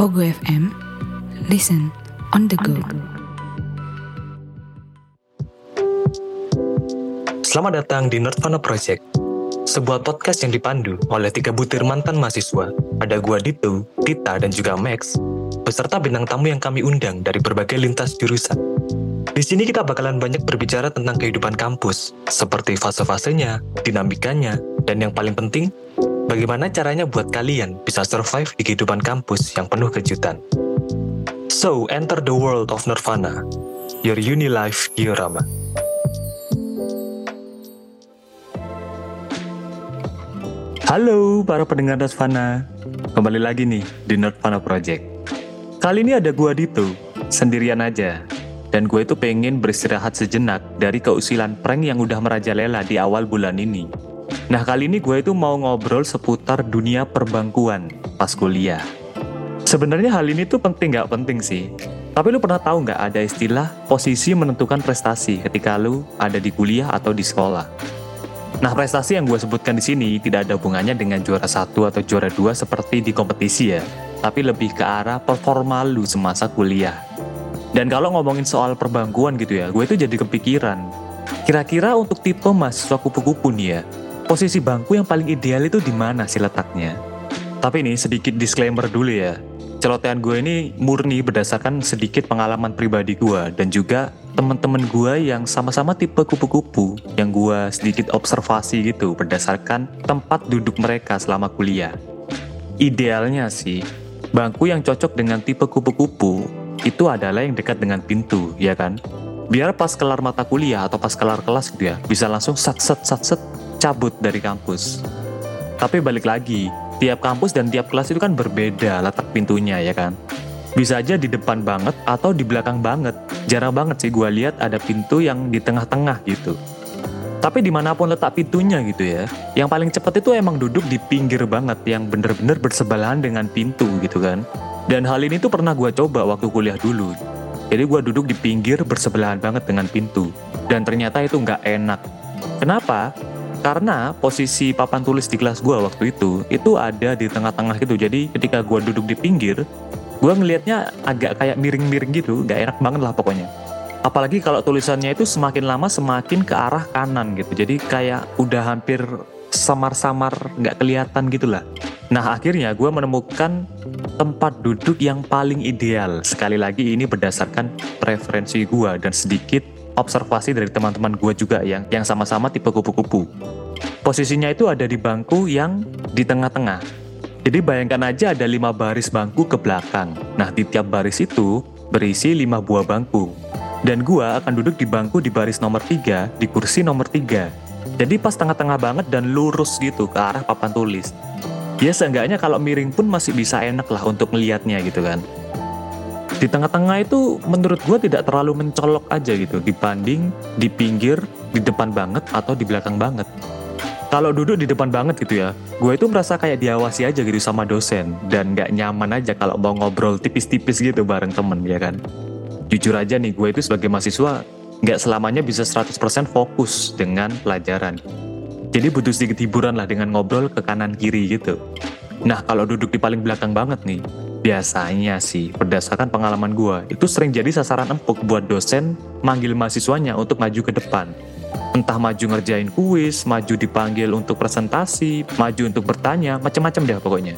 Pogo FM, listen on the go. Selamat datang di Nerdvana Project, sebuah podcast yang dipandu oleh tiga butir mantan mahasiswa. Ada gua Dito, Tita, dan juga Max, beserta bintang tamu yang kami undang dari berbagai lintas jurusan. Di sini kita bakalan banyak berbicara tentang kehidupan kampus, seperti fase-fasenya, dinamikanya, dan yang paling penting, bagaimana caranya buat kalian bisa survive di kehidupan kampus yang penuh kejutan. So, enter the world of Nirvana, your uni life diorama. Halo para pendengar Nirvana, kembali lagi nih di Nirvana Project. Kali ini ada gua Dito, sendirian aja. Dan gue itu pengen beristirahat sejenak dari keusilan prank yang udah merajalela di awal bulan ini. Nah kali ini gue itu mau ngobrol seputar dunia perbangkuan pas kuliah. Sebenarnya hal ini tuh penting nggak penting sih. Tapi lu pernah tahu nggak ada istilah posisi menentukan prestasi ketika lu ada di kuliah atau di sekolah? Nah, prestasi yang gue sebutkan di sini tidak ada hubungannya dengan juara satu atau juara dua seperti di kompetisi ya, tapi lebih ke arah performa lu semasa kuliah. Dan kalau ngomongin soal perbangkuan gitu ya, gue itu jadi kepikiran. Kira-kira untuk tipe mahasiswa kupu-kupu nih ya, posisi bangku yang paling ideal itu di mana sih letaknya? Tapi nih sedikit disclaimer dulu ya. Celotehan gue ini murni berdasarkan sedikit pengalaman pribadi gue dan juga teman-teman gue yang sama-sama tipe kupu-kupu yang gue sedikit observasi gitu berdasarkan tempat duduk mereka selama kuliah. Idealnya sih, bangku yang cocok dengan tipe kupu-kupu itu adalah yang dekat dengan pintu, ya kan? Biar pas kelar mata kuliah atau pas kelar kelas gitu ya, bisa langsung sat sat sat sat cabut dari kampus. Tapi balik lagi, tiap kampus dan tiap kelas itu kan berbeda letak pintunya ya kan. Bisa aja di depan banget atau di belakang banget. Jarang banget sih gue lihat ada pintu yang di tengah-tengah gitu. Tapi di mana pun letak pintunya gitu ya, yang paling cepat itu emang duduk di pinggir banget yang bener-bener bersebelahan dengan pintu gitu kan. Dan hal ini tuh pernah gue coba waktu kuliah dulu. Jadi gue duduk di pinggir bersebelahan banget dengan pintu. Dan ternyata itu nggak enak. Kenapa? Karena posisi papan tulis di kelas gue waktu itu, itu ada di tengah-tengah gitu. Jadi ketika gue duduk di pinggir, gue ngelihatnya agak kayak miring-miring gitu, gak enak banget lah pokoknya. Apalagi kalau tulisannya itu semakin lama semakin ke arah kanan gitu. Jadi kayak udah hampir samar-samar gak kelihatan gitu lah. Nah akhirnya gue menemukan tempat duduk yang paling ideal. Sekali lagi ini berdasarkan preferensi gue dan sedikit observasi dari teman-teman gue juga yang yang sama-sama tipe kupu-kupu. Posisinya itu ada di bangku yang di tengah-tengah. Jadi bayangkan aja ada lima baris bangku ke belakang. Nah di tiap baris itu berisi lima buah bangku. Dan gue akan duduk di bangku di baris nomor tiga di kursi nomor tiga. Jadi pas tengah-tengah banget dan lurus gitu ke arah papan tulis. Ya seenggaknya kalau miring pun masih bisa enak lah untuk melihatnya gitu kan di tengah-tengah itu menurut gue tidak terlalu mencolok aja gitu dibanding di pinggir, di depan banget atau di belakang banget. Kalau duduk di depan banget gitu ya, gue itu merasa kayak diawasi aja gitu sama dosen dan gak nyaman aja kalau mau ngobrol tipis-tipis gitu bareng temen ya kan. Jujur aja nih, gue itu sebagai mahasiswa gak selamanya bisa 100% fokus dengan pelajaran. Jadi butuh sedikit hiburan lah dengan ngobrol ke kanan kiri gitu. Nah kalau duduk di paling belakang banget nih, Biasanya sih, berdasarkan pengalaman gue, itu sering jadi sasaran empuk buat dosen manggil mahasiswanya untuk maju ke depan. Entah maju ngerjain kuis, maju dipanggil untuk presentasi, maju untuk bertanya, macam-macam deh pokoknya.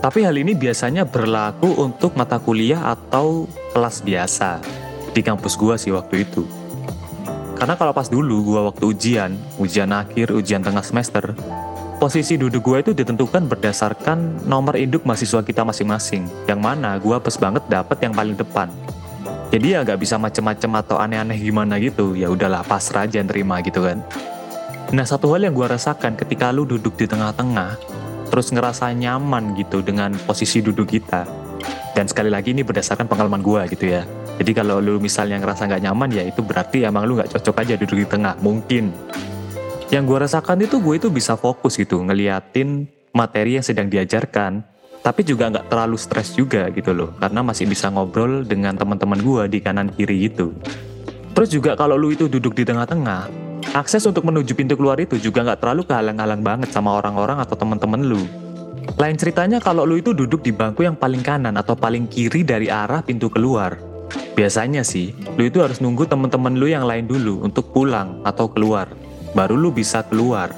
Tapi hal ini biasanya berlaku untuk mata kuliah atau kelas biasa di kampus gue sih waktu itu. Karena kalau pas dulu gue waktu ujian, ujian akhir, ujian tengah semester, posisi duduk gue itu ditentukan berdasarkan nomor induk mahasiswa kita masing-masing. Yang mana gue apes banget dapet yang paling depan. Jadi ya gak bisa macem-macem atau aneh-aneh gimana gitu. Ya udahlah pasrah aja terima gitu kan. Nah satu hal yang gue rasakan ketika lu duduk di tengah-tengah, terus ngerasa nyaman gitu dengan posisi duduk kita. Dan sekali lagi ini berdasarkan pengalaman gue gitu ya. Jadi kalau lu misalnya ngerasa nggak nyaman ya itu berarti emang lu nggak cocok aja duduk di tengah. Mungkin yang gue rasakan itu gue itu bisa fokus gitu ngeliatin materi yang sedang diajarkan tapi juga nggak terlalu stres juga gitu loh karena masih bisa ngobrol dengan teman-teman gue di kanan kiri gitu terus juga kalau lu itu duduk di tengah-tengah akses untuk menuju pintu keluar itu juga nggak terlalu kehalang-halang banget sama orang-orang atau teman-teman lu Lain ceritanya kalau lu itu duduk di bangku yang paling kanan atau paling kiri dari arah pintu keluar. Biasanya sih, lu itu harus nunggu temen-temen lu yang lain dulu untuk pulang atau keluar. Baru lu bisa keluar.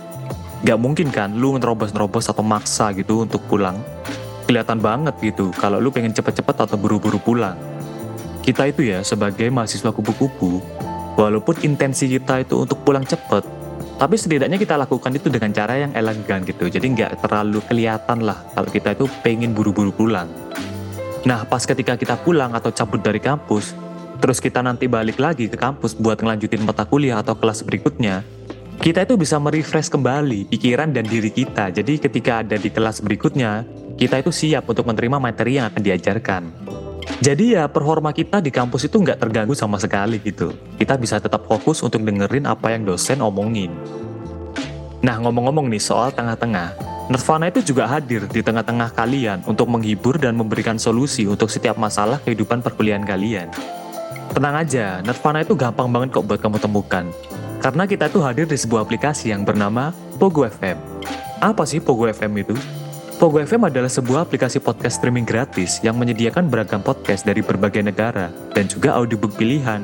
Gak mungkin kan lu nerobos-nerobos atau maksa gitu untuk pulang. Kelihatan banget gitu kalau lu pengen cepet-cepet atau buru-buru pulang. Kita itu ya sebagai mahasiswa kupu-kupu, walaupun intensi kita itu untuk pulang cepet, tapi setidaknya kita lakukan itu dengan cara yang elegan gitu. Jadi nggak terlalu kelihatan lah kalau kita itu pengen buru-buru pulang. Nah, pas ketika kita pulang atau cabut dari kampus, terus kita nanti balik lagi ke kampus buat ngelanjutin mata kuliah atau kelas berikutnya, kita itu bisa merefresh kembali pikiran dan diri kita. Jadi ketika ada di kelas berikutnya, kita itu siap untuk menerima materi yang akan diajarkan. Jadi ya performa kita di kampus itu nggak terganggu sama sekali gitu. Kita bisa tetap fokus untuk dengerin apa yang dosen omongin. Nah ngomong-ngomong nih soal tengah-tengah, Nirvana itu juga hadir di tengah-tengah kalian untuk menghibur dan memberikan solusi untuk setiap masalah kehidupan perkuliahan kalian. Tenang aja, Nirvana itu gampang banget kok buat kamu temukan. Karena kita tuh hadir di sebuah aplikasi yang bernama Pogo FM. Apa sih Pogo FM itu? Pogo FM adalah sebuah aplikasi podcast streaming gratis yang menyediakan beragam podcast dari berbagai negara dan juga audiobook pilihan.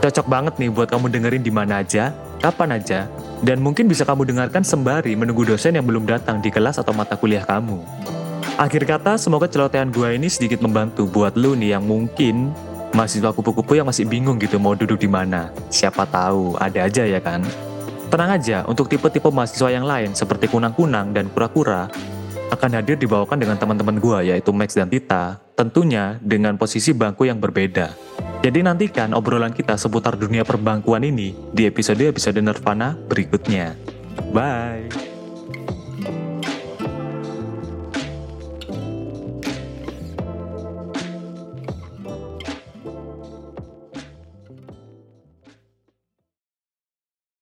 Cocok banget nih buat kamu dengerin di mana aja, kapan aja, dan mungkin bisa kamu dengarkan sembari menunggu dosen yang belum datang di kelas atau mata kuliah kamu. Akhir kata, semoga celotehan gue ini sedikit membantu buat lu nih yang mungkin mahasiswa kupu-kupu yang masih bingung gitu mau duduk di mana. Siapa tahu, ada aja ya kan? Tenang aja, untuk tipe-tipe mahasiswa yang lain seperti kunang-kunang dan kura-kura, akan hadir dibawakan dengan teman-teman gua yaitu Max dan Tita, tentunya dengan posisi bangku yang berbeda. Jadi nantikan obrolan kita seputar dunia perbangkuan ini di episode-episode Nirvana berikutnya. Bye!